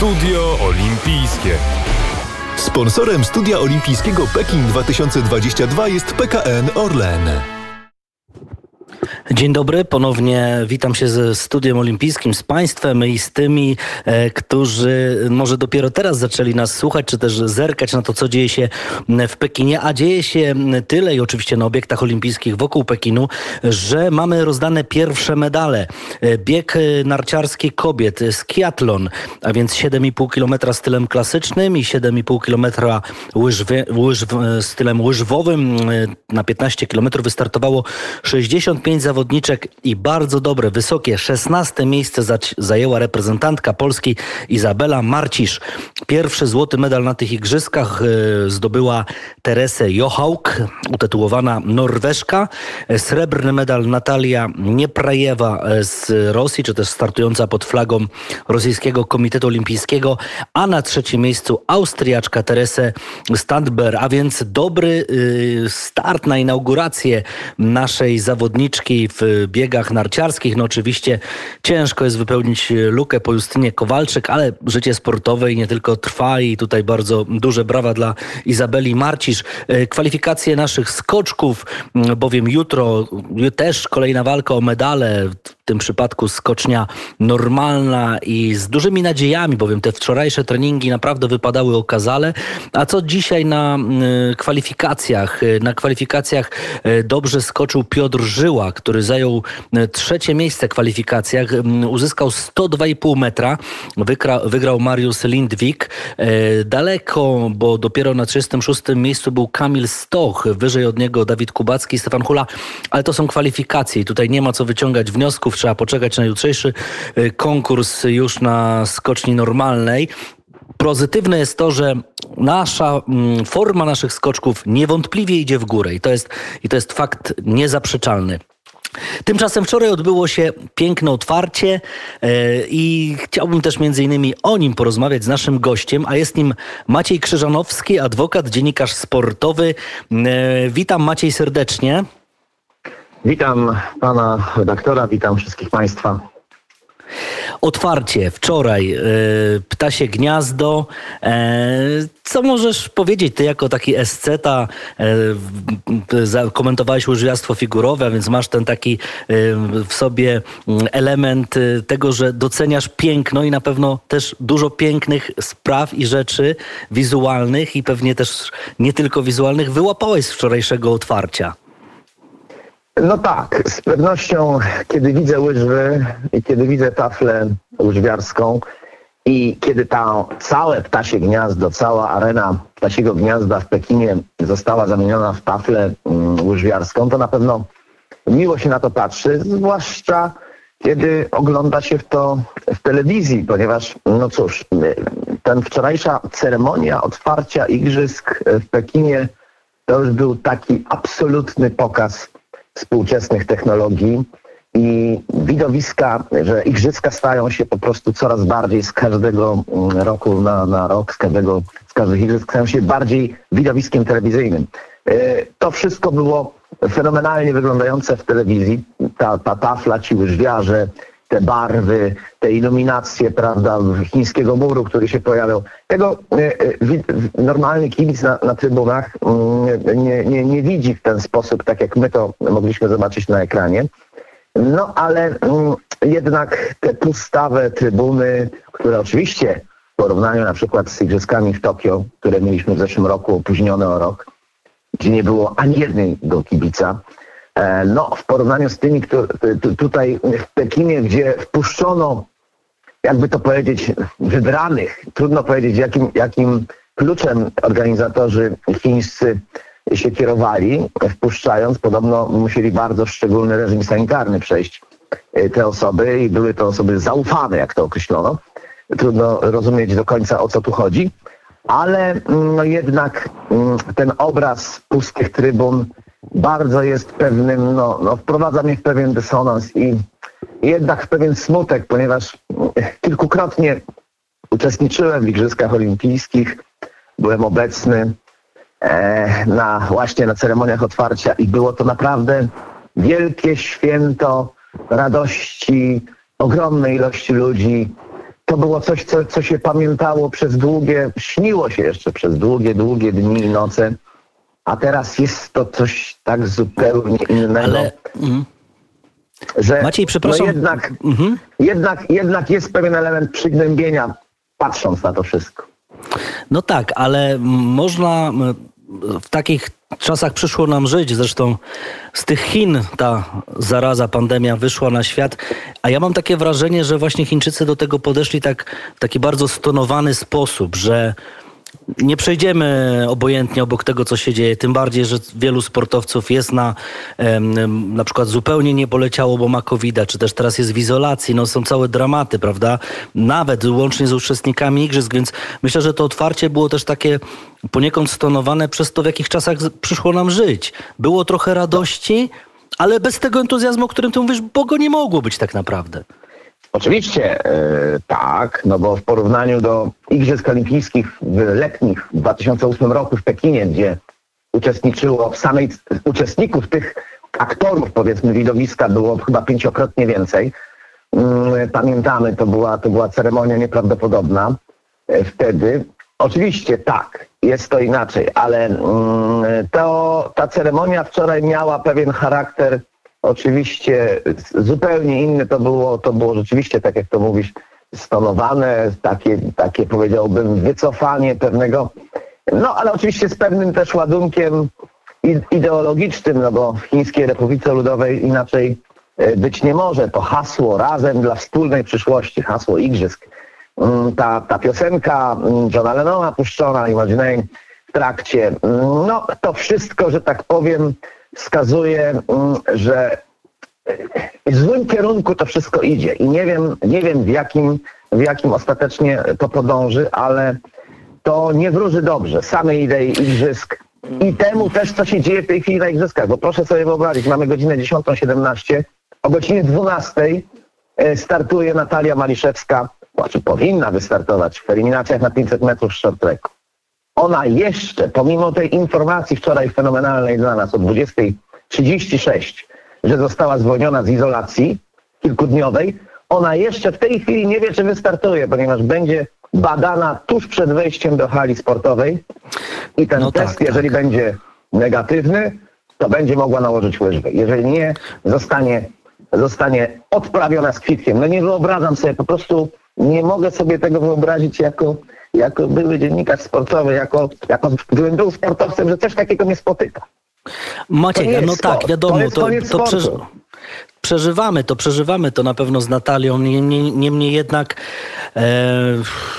Studio Olimpijskie. Sponsorem Studia Olimpijskiego Pekin 2022 jest PKN Orlen. Dzień dobry, ponownie witam się ze Studiem Olimpijskim, z Państwem i z tymi, e, którzy może dopiero teraz zaczęli nas słuchać, czy też zerkać na to, co dzieje się w Pekinie. A dzieje się tyle i oczywiście na obiektach olimpijskich wokół Pekinu, że mamy rozdane pierwsze medale. E, bieg narciarski kobiet, skiatlon, a więc 7,5 km stylem klasycznym i 7,5 km łyż, łyż, stylem łyżwowym. E, na 15 km wystartowało 65 zawodników zawodniczek i bardzo dobre, wysokie 16 miejsce zajęła reprezentantka Polski Izabela Marcisz. Pierwszy złoty medal na tych igrzyskach e, zdobyła Teresę Jochałk, utytułowana Norweszka. Srebrny medal Natalia Nieprajewa e, z Rosji, czy też startująca pod flagą Rosyjskiego Komitetu Olimpijskiego, a na trzecim miejscu Austriaczka Teresę Standber, a więc dobry e, start na inaugurację naszej zawodniczki w biegach narciarskich. No oczywiście ciężko jest wypełnić lukę po Justynie Kowalczyk, ale życie sportowe i nie tylko trwa i tutaj bardzo duże brawa dla Izabeli Marcisz. E, kwalifikacje naszych skoczków, bowiem jutro też kolejna walka o medale tym przypadku skocznia normalna i z dużymi nadziejami, bowiem te wczorajsze treningi naprawdę wypadały okazale. A co dzisiaj na y, kwalifikacjach? Y, na kwalifikacjach y, dobrze skoczył Piotr Żyła, który zajął trzecie miejsce w kwalifikacjach. Uzyskał 102,5 metra. Wygrał Mariusz Lindwik. Daleko, bo dopiero na 36 miejscu był Kamil Stoch. Wyżej od niego Dawid Kubacki, Stefan Hula. Ale to są kwalifikacje i tutaj nie ma co wyciągać wniosków trzeba poczekać na jutrzejszy y, konkurs już na skoczni normalnej. Pozytywne jest to, że nasza mm, forma naszych skoczków niewątpliwie idzie w górę i to jest, i to jest fakt niezaprzeczalny. Tymczasem wczoraj odbyło się piękne otwarcie yy, i chciałbym też między innymi o nim porozmawiać z naszym gościem, a jest nim Maciej Krzyżanowski, adwokat, dziennikarz sportowy. Yy, witam Maciej serdecznie. Witam pana redaktora, witam wszystkich państwa. Otwarcie, wczoraj, y, Ptasie Gniazdo. E, co możesz powiedzieć, ty jako taki esceta, e, komentowałeś łyżwiarstwo figurowe, a więc masz ten taki e, w sobie mm, element tego, że doceniasz piękno i na pewno też dużo pięknych spraw i rzeczy wizualnych i pewnie też nie tylko wizualnych wyłapałeś z wczorajszego otwarcia. No tak, z pewnością, kiedy widzę łyżwy i kiedy widzę taflę łyżwiarską i kiedy ta całe ptasie gniazdo, cała arena ptasiego gniazda w Pekinie została zamieniona w taflę mm, łyżwiarską, to na pewno miło się na to patrzy, zwłaszcza kiedy ogląda się w to w telewizji, ponieważ, no cóż, ten wczorajsza ceremonia otwarcia igrzysk w Pekinie to już był taki absolutny pokaz współczesnych technologii i widowiska, że igrzyska stają się po prostu coraz bardziej z każdego mm, roku na, na rok, z każdego, z każdych igrzysk stają się bardziej widowiskiem telewizyjnym. E, to wszystko było fenomenalnie wyglądające w telewizji. Ta, ta tafla, ci łyżwiarze, te barwy, te iluminacje, prawda, chińskiego muru, który się pojawiał. Tego e, e, normalny kibic na, na trybunach mm, nie, nie, nie widzi w ten sposób, tak jak my to mogliśmy zobaczyć na ekranie. No ale mm, jednak te pustawe trybuny, które oczywiście w porównaniu na przykład z igrzyskami w Tokio, które mieliśmy w zeszłym roku opóźnione o rok, gdzie nie było ani jednego kibica, no, w porównaniu z tymi, które tutaj w Pekinie, gdzie wpuszczono, jakby to powiedzieć, wybranych, trudno powiedzieć, jakim, jakim kluczem organizatorzy chińscy się kierowali, wpuszczając, podobno musieli bardzo szczególny reżim sanitarny przejść e, te osoby i były to osoby zaufane, jak to określono. Trudno rozumieć do końca, o co tu chodzi, ale mm, no jednak mm, ten obraz pustych trybun bardzo jest pewnym, no, no wprowadza mnie w pewien dysonans i jednak w pewien smutek, ponieważ kilkukrotnie uczestniczyłem w Igrzyskach Olimpijskich, byłem obecny e, na, właśnie na ceremoniach otwarcia i było to naprawdę wielkie święto radości, ogromnej ilości ludzi, to było coś, co, co się pamiętało przez długie, śniło się jeszcze przez długie, długie dni i noce, a teraz jest to coś tak zupełnie innego. Ale mm, że Maciej, przepraszam. No jednak, Mhm. jednak, jednak jest pewien element przygnębienia, patrząc na to wszystko. no tak, ale można m, w takich czasach przyszło nam żyć. Zresztą z tych Chin ta zaraza, pandemia wyszła na świat. A ja mam takie wrażenie, że właśnie Chińczycy do tego podeszli tak w taki bardzo stonowany sposób, że nie przejdziemy obojętnie obok tego, co się dzieje. Tym bardziej, że wielu sportowców jest na na przykład zupełnie nie poleciało, bo ma covid czy też teraz jest w izolacji. No są całe dramaty, prawda? Nawet łącznie z uczestnikami igrzysk, więc myślę, że to otwarcie było też takie poniekąd stonowane przez to, w jakich czasach przyszło nam żyć. Było trochę radości, ale bez tego entuzjazmu, o którym ty mówisz, bo go nie mogło być tak naprawdę. Oczywiście e, tak, no bo w porównaniu do Igrzysk Olimpijskich w letnich w 2008 roku w Pekinie, gdzie uczestniczyło w samej uczestników tych aktorów, powiedzmy, widowiska było chyba pięciokrotnie więcej. Mm, Pamiętamy, to była, to była ceremonia nieprawdopodobna e, wtedy. Oczywiście tak, jest to inaczej, ale mm, to, ta ceremonia wczoraj miała pewien charakter oczywiście zupełnie inny. To było, to było rzeczywiście, tak jak to mówisz, stonowane, takie, takie powiedziałbym wycofanie pewnego, no ale oczywiście z pewnym też ładunkiem ideologicznym, no bo w Chińskiej Republice Ludowej inaczej e, być nie może. To hasło razem dla wspólnej przyszłości, hasło igrzysk. Mm, Ta, ta piosenka mm, Johna Lennona puszczona, Imagine w trakcie, mm, no to wszystko, że tak powiem, wskazuje, mm, że w złym kierunku to wszystko idzie. I nie wiem, nie wiem w, jakim, w jakim ostatecznie to podąży, ale to nie wróży dobrze. Samej idei igrzysk. I temu też, co się dzieje w tej chwili na igrzyskach, bo proszę sobie wyobrazić, mamy godzinę 10.17, o godzinie 12.00 e, startuje Natalia Maliszewska, znaczy powinna wystartować w eliminacjach na 500 metrów short tracku. Ona jeszcze, pomimo tej informacji wczoraj fenomenalnej dla nas o 20.36, że została zwolniona z izolacji kilkudniowej, ona jeszcze w tej chwili nie wie, czy wystartuje, ponieważ będzie badana tuż przed wejściem do hali sportowej i ten No tak, test, jeżeli tak. będzie negatywny, to będzie mogła nałożyć łyżwy. Jeżeli nie, zostanie, zostanie odprawiona z kwitkiem. No nie wyobrażam sobie, po prostu nie mogę sobie tego wyobrazić jako, jako były dziennikarz sportowy, jako, jako gdybym był sportowcem, że coś takiego mnie spotyka. Maciek, no tak, sport. wiadomo, To jest to, to, przeży, przeżywamy to, przeżywamy to na pewno z Natalią. Niemniej, niemniej jednak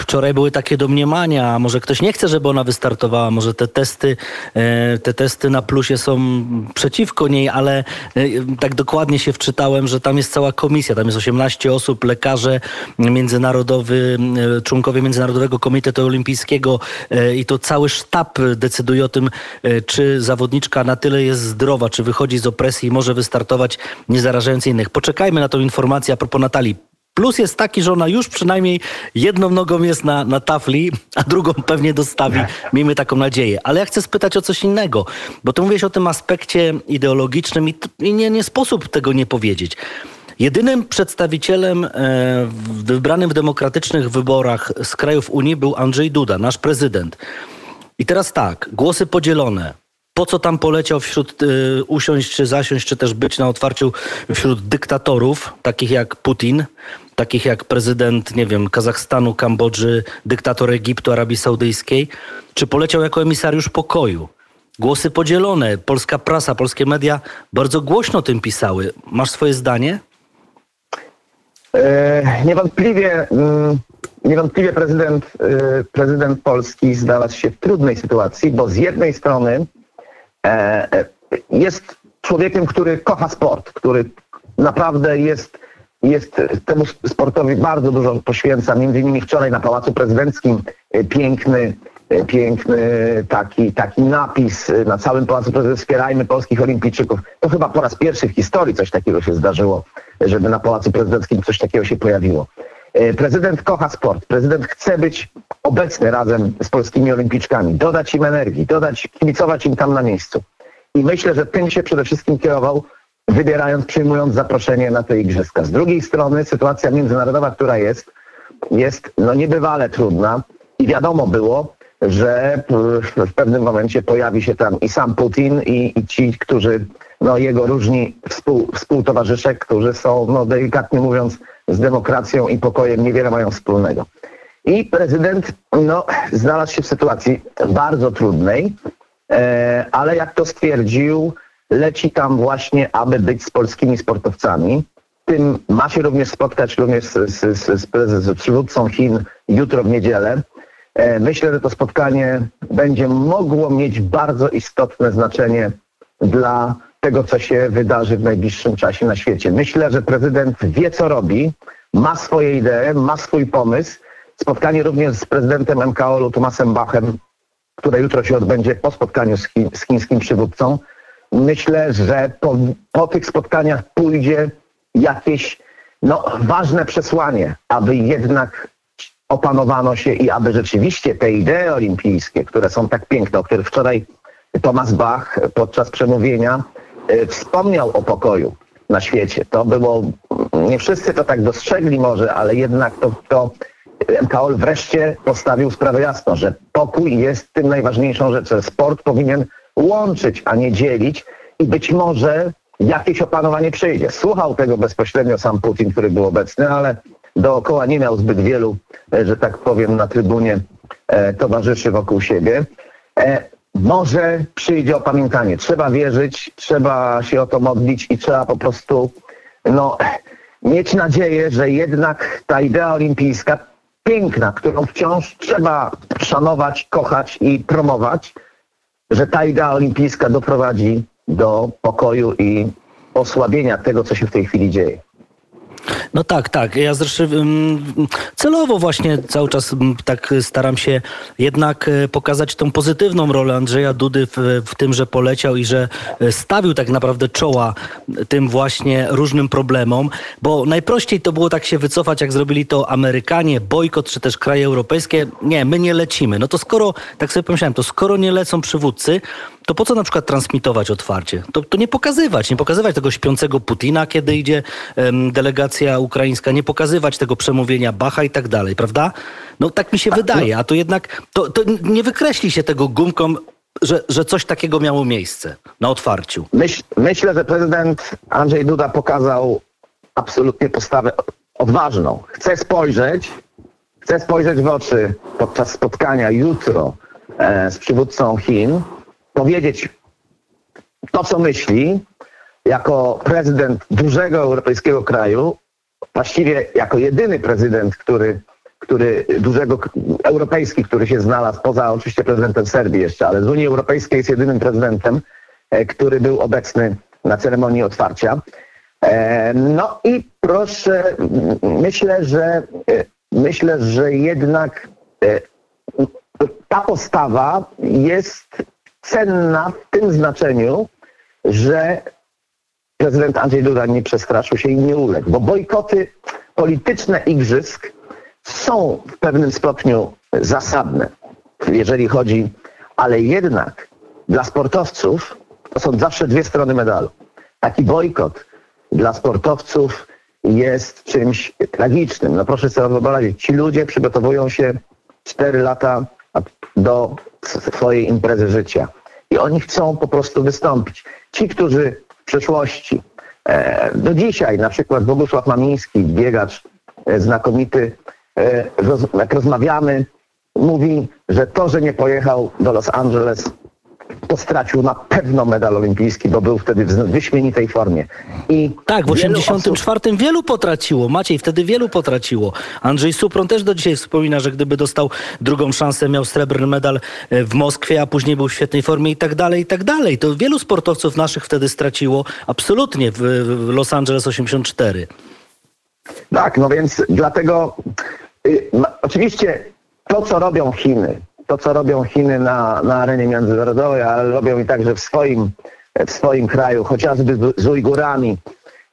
wczoraj były takie domniemania, a może ktoś nie chce, żeby ona wystartowała, może te testy, e, te testy na plusie są przeciwko niej, ale e, tak dokładnie się wczytałem, że tam jest cała komisja, tam jest 18 osób, lekarze, międzynarodowy, e, członkowie Międzynarodowego Komitetu Olimpijskiego e, i to cały sztab decyduje o tym, e, czy zawodniczka na tyle jest zdrowa, czy wychodzi z opresji i może wystartować, nie zarażając innych. Poczekajmy na tą informację a propos Natalii. Plus jest taki, że ona już przynajmniej jedną nogą jest na, na tafli, a drugą pewnie dostawi. Miejmy taką nadzieję. Ale ja chcę spytać o coś innego, bo ty mówisz o tym aspekcie ideologicznym i, i nie, nie sposób tego nie powiedzieć. Jedynym przedstawicielem e, w- wybranym w demokratycznych wyborach z krajów Unii był Andrzej Duda, nasz prezydent. I teraz tak, głosy podzielone. Po co tam poleciał wśród y, usiąść czy zasiąść, czy też być na otwarciu wśród dyktatorów, takich jak Putin, takich jak prezydent, nie wiem, Kazachstanu, Kambodży, dyktator Egiptu, Arabii Saudyjskiej, czy poleciał jako emisariusz pokoju? Głosy podzielone. Polska prasa, polskie media bardzo głośno o tym pisały. Masz swoje zdanie? E, Niewątpliwie, mm, niewątpliwie prezydent, e, prezydent Polski znalazł się w trudnej sytuacji, bo z jednej strony e, e, jest człowiekiem, który kocha sport, który naprawdę jest, jest temu sportowi bardzo dużo poświęca. Między innymi wczoraj na Pałacu Prezydenckim e, piękny, e, piękny taki, taki napis e, na całym Pałacu Prezydenckim wspierajmy polskich olimpijczyków. To chyba po raz pierwszy w historii coś takiego się zdarzyło, żeby na Pałacu Prezydenckim coś takiego się pojawiło. Prezydent kocha sport. Prezydent chce być obecny razem z polskimi olimpijczykami, dodać im energii, dodać, kibicować im tam na miejscu. I myślę, że tym się przede wszystkim kierował, wybierając, przyjmując zaproszenie na te igrzyska. Z drugiej strony sytuacja międzynarodowa, która jest, jest no niebywale trudna i wiadomo było, że w- w pewnym momencie pojawi się tam i sam Putin i, i ci, którzy, no jego różni współ, współtowarzysze, którzy są, no delikatnie mówiąc, z demokracją i pokojem niewiele mają wspólnego. I prezydent no, znalazł się w sytuacji bardzo trudnej, e, ale jak to stwierdził, leci tam właśnie, aby być z polskimi sportowcami. Tym ma się również spotkać również z, z, z, z, z przywódcą Chin jutro w niedzielę. E, Myślę, że to spotkanie będzie mogło mieć bardzo istotne znaczenie dla tego, co się wydarzy w najbliższym czasie na świecie. Myślę, że prezydent wie, co robi, ma swoje idee, ma swój pomysł. Spotkanie również z prezydentem MKOL-u Tomasem Bachem, które jutro się odbędzie po spotkaniu z, chi, z chińskim przywódcą. Myślę, że po, po tych spotkaniach pójdzie jakieś no, ważne przesłanie, aby jednak opanowano się i aby rzeczywiście te idee olimpijskie, które są tak piękne, o których wczoraj Thomas Bach podczas przemówienia e, wspomniał o pokoju na świecie. To było, nie wszyscy to tak dostrzegli może, ale jednak to, to MKOL wreszcie postawił sprawę jasno, że pokój jest tym najważniejszą rzeczą. Sport powinien łączyć, a nie dzielić i być może jakieś opanowanie przyjdzie. Słuchał tego bezpośrednio sam Putin, który był obecny, ale dookoła nie miał zbyt wielu, e, że tak powiem, na trybunie e, towarzyszy wokół siebie. E, może przyjdzie opamiętanie. Trzeba wierzyć, trzeba się o to modlić i trzeba po prostu no, mieć nadzieję, że jednak ta idea olimpijska, piękna, którą wciąż trzeba szanować, kochać i promować, że ta idea olimpijska doprowadzi do pokoju i osłabienia tego, co się w tej chwili dzieje. No tak, tak. Ja zresztą celowo właśnie cały czas tak staram się jednak e, pokazać tą pozytywną rolę Andrzeja Dudy w, w tym, że poleciał i że e, stawił tak naprawdę czoła tym właśnie różnym problemom, bo najprościej to było tak się wycofać, jak zrobili to Amerykanie, bojkot czy też kraje europejskie. Nie, my nie lecimy. No to skoro, tak sobie pomyślałem, to skoro nie lecą przywódcy, to po co na przykład transmitować otwarcie? To, to nie pokazywać, nie pokazywać tego śpiącego Putina, kiedy idzie em, delegacja ukraińska, nie pokazywać tego przemówienia Bacha i tak dalej, prawda? No tak mi się wydaje, a to jednak to, to nie wykreśli się tego gumką, że, że coś takiego miało miejsce na otwarciu. Myśl, myślę, że prezydent Andrzej Duda pokazał absolutnie postawę odważną. Chce spojrzeć, chce spojrzeć w oczy podczas spotkania jutro e, z przywódcą Chin, powiedzieć to, co myśli, jako prezydent dużego europejskiego kraju, właściwie jako jedyny prezydent, który, który dużego, europejski, który się znalazł, poza oczywiście prezydentem Serbii jeszcze, ale z Unii Europejskiej jest jedynym prezydentem, e, który był obecny na ceremonii otwarcia. E, No i proszę, myślę, że e, myślę, że jednak ta postawa jest cenna w tym znaczeniu, że prezydent Andrzej Duda nie przestraszył się i nie uległ, bo bojkoty polityczne igrzysk są w pewnym stopniu zasadne, jeżeli chodzi, ale jednak dla sportowców to są zawsze dwie strony medalu. Taki bojkot dla sportowców jest czymś tragicznym. No proszę sobie wyobrazić, ci ludzie przygotowują się 4 lata do swojej imprezy życia i oni chcą po prostu wystąpić. Ci, którzy w przeszłości, e, do dzisiaj na przykład Bogusław Mamiński, biegacz e, znakomity, e, jak rozmawiamy, mówi, że to, że nie pojechał do Los Angeles, to stracił na pewno medal olimpijski, bo był wtedy w wyśmienitej formie. I Tak, w wielu 84 wielu potraciło. Maciej, wtedy wielu potraciło. Andrzej Supron też do dzisiaj wspomina, że gdyby dostał drugą szansę, miał srebrny medal e, w Moskwie, a później był w świetnej formie i tak dalej, i tak dalej. To wielu sportowców naszych wtedy straciło absolutnie w, Los Angeles 84. Tak, no więc dlatego y, oczywiście to, co robią Chiny, to, co robią Chiny na, na arenie międzynarodowej, ale robią i także w swoim, w swoim kraju, chociażby z, Ujgurami,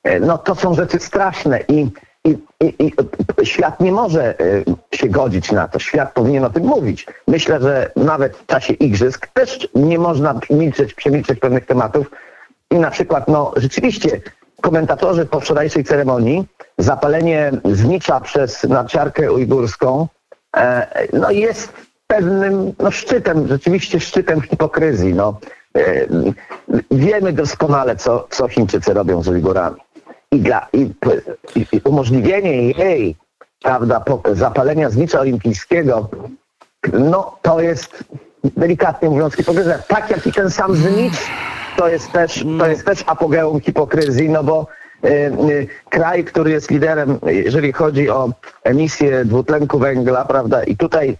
e, no to są rzeczy straszne i, i, i, i świat nie może e, się godzić na to. Świat powinien o tym mówić. Myślę, że nawet w czasie igrzysk też nie można milczeć, przemilczeć pewnych tematów, i na przykład, no rzeczywiście, komentatorzy po wczorajszej ceremonii zapalenie znicza przez narciarkę ujgurską e, no jest pewnym no, szczytem, rzeczywiście szczytem hipokryzji. No. E, wiemy doskonale, co, co Chińczycy robią z Ujgurami. I, dla, i, i, umożliwienie jej prawda, zapalenia znicza olimpijskiego, no to jest delikatnie mówiąc hipokryzja. Tak jak i ten sam znicz, to jest też, to jest też apogeum hipokryzji, no bo y, y, kraj, który jest liderem, jeżeli chodzi o emisję dwutlenku węgla, prawda, i tutaj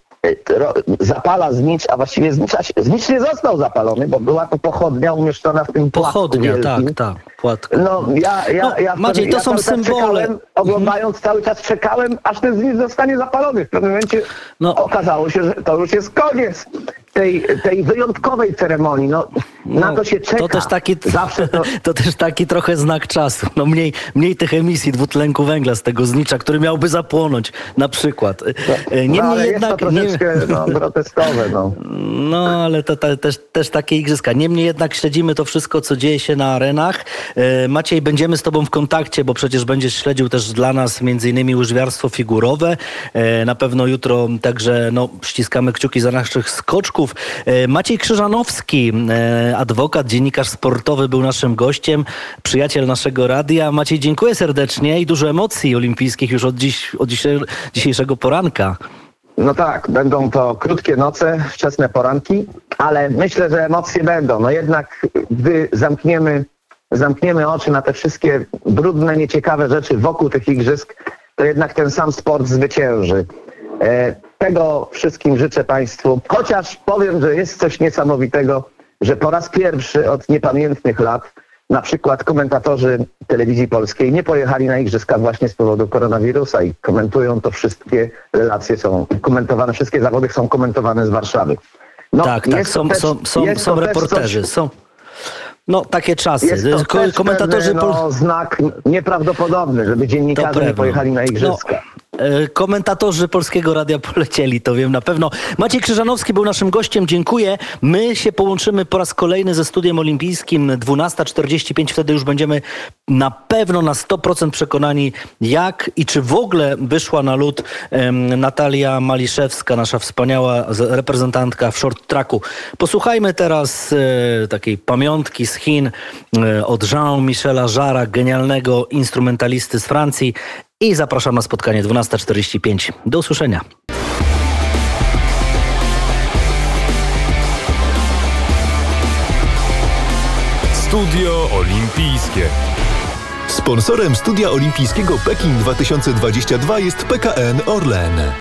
zapala znicz, a właściwie znicza, się- znicz nie został zapalony, bo była to pochodnia umieszczona w tym płatku Pochodnia, wielkim. tak, tak. Płatko. No, ja, ja, No, ja, Maciej, ja to są cały czas symbole. Czekałem, oglądając cały czas czekałem, aż ten znicz zostanie zapalony. W pewnym momencie No. okazało się, że to już jest koniec tej, tej wyjątkowej ceremonii. No, na to się czeka. To też taki, Zawsze to... to też taki trochę znak czasu. No mniej, mniej tych emisji dwutlenku węgla z tego znicza, który miałby zapłonąć na przykład. E, no, Niemniej ale jednak... jest to nie- troszeczkę no, groteskowe. No. No, ale to, to też, też takie igrzyska. Niemniej jednak śledzimy to wszystko, co dzieje się na arenach. E, Maciej, będziemy z tobą w kontakcie, bo przecież będziesz śledził też dla nas między innymi łyżwiarstwo figurowe. E, Na pewno jutro także no, ściskamy kciuki za naszych skoczków. E, Maciej Krzyżanowski, e, adwokat, dziennikarz sportowy był naszym gościem, przyjaciel naszego radia. Maciej, dziękuję serdecznie i dużo emocji olimpijskich już od, dziś, od dzisiejszego poranka. no tak, będą to krótkie noce, wczesne poranki, ale myślę, że emocje będą. No jednak gdy zamkniemy, zamkniemy oczy na te wszystkie brudne, nieciekawe rzeczy wokół tych igrzysk, to jednak ten sam sport zwycięży. E, tego wszystkim życzę Państwu. Chociaż powiem, że jest coś niesamowitego, że po raz pierwszy od niepamiętnych lat na przykład komentatorzy telewizji polskiej nie pojechali na igrzyska właśnie z powodu koronawirusa i komentują to wszystkie relacje są komentowane, wszystkie zawody są komentowane z Warszawy. No, tak, tak, są, też- są, są, są reporterzy, coś- są. No, takie czasy. Jest to Ko- komentatorzy pewny, no, znak nieprawdopodobny, żeby dziennikarze nie pojechali na igrzyska. No, komentatorzy Polskiego Radia polecieli, to wiem na pewno. Maciej Krzyżanowski był naszym gościem, dziękuję. My się połączymy po raz kolejny ze Studiem Olimpijskim 12.45, wtedy już będziemy na pewno na 100% przekonani jak i czy w ogóle wyszła na lód Natalia Maliszewska, nasza wspaniała reprezentantka w short tracku. Posłuchajmy teraz e, takiej pamiątki z Chin e, od Jean-Michela Jarra, genialnego instrumentalisty z Francji i zapraszam na spotkanie 12.45. Do usłyszenia. Studio Olimpijskie. Sponsorem studia olimpijskiego Pekin 2022 jest PKN Orlen.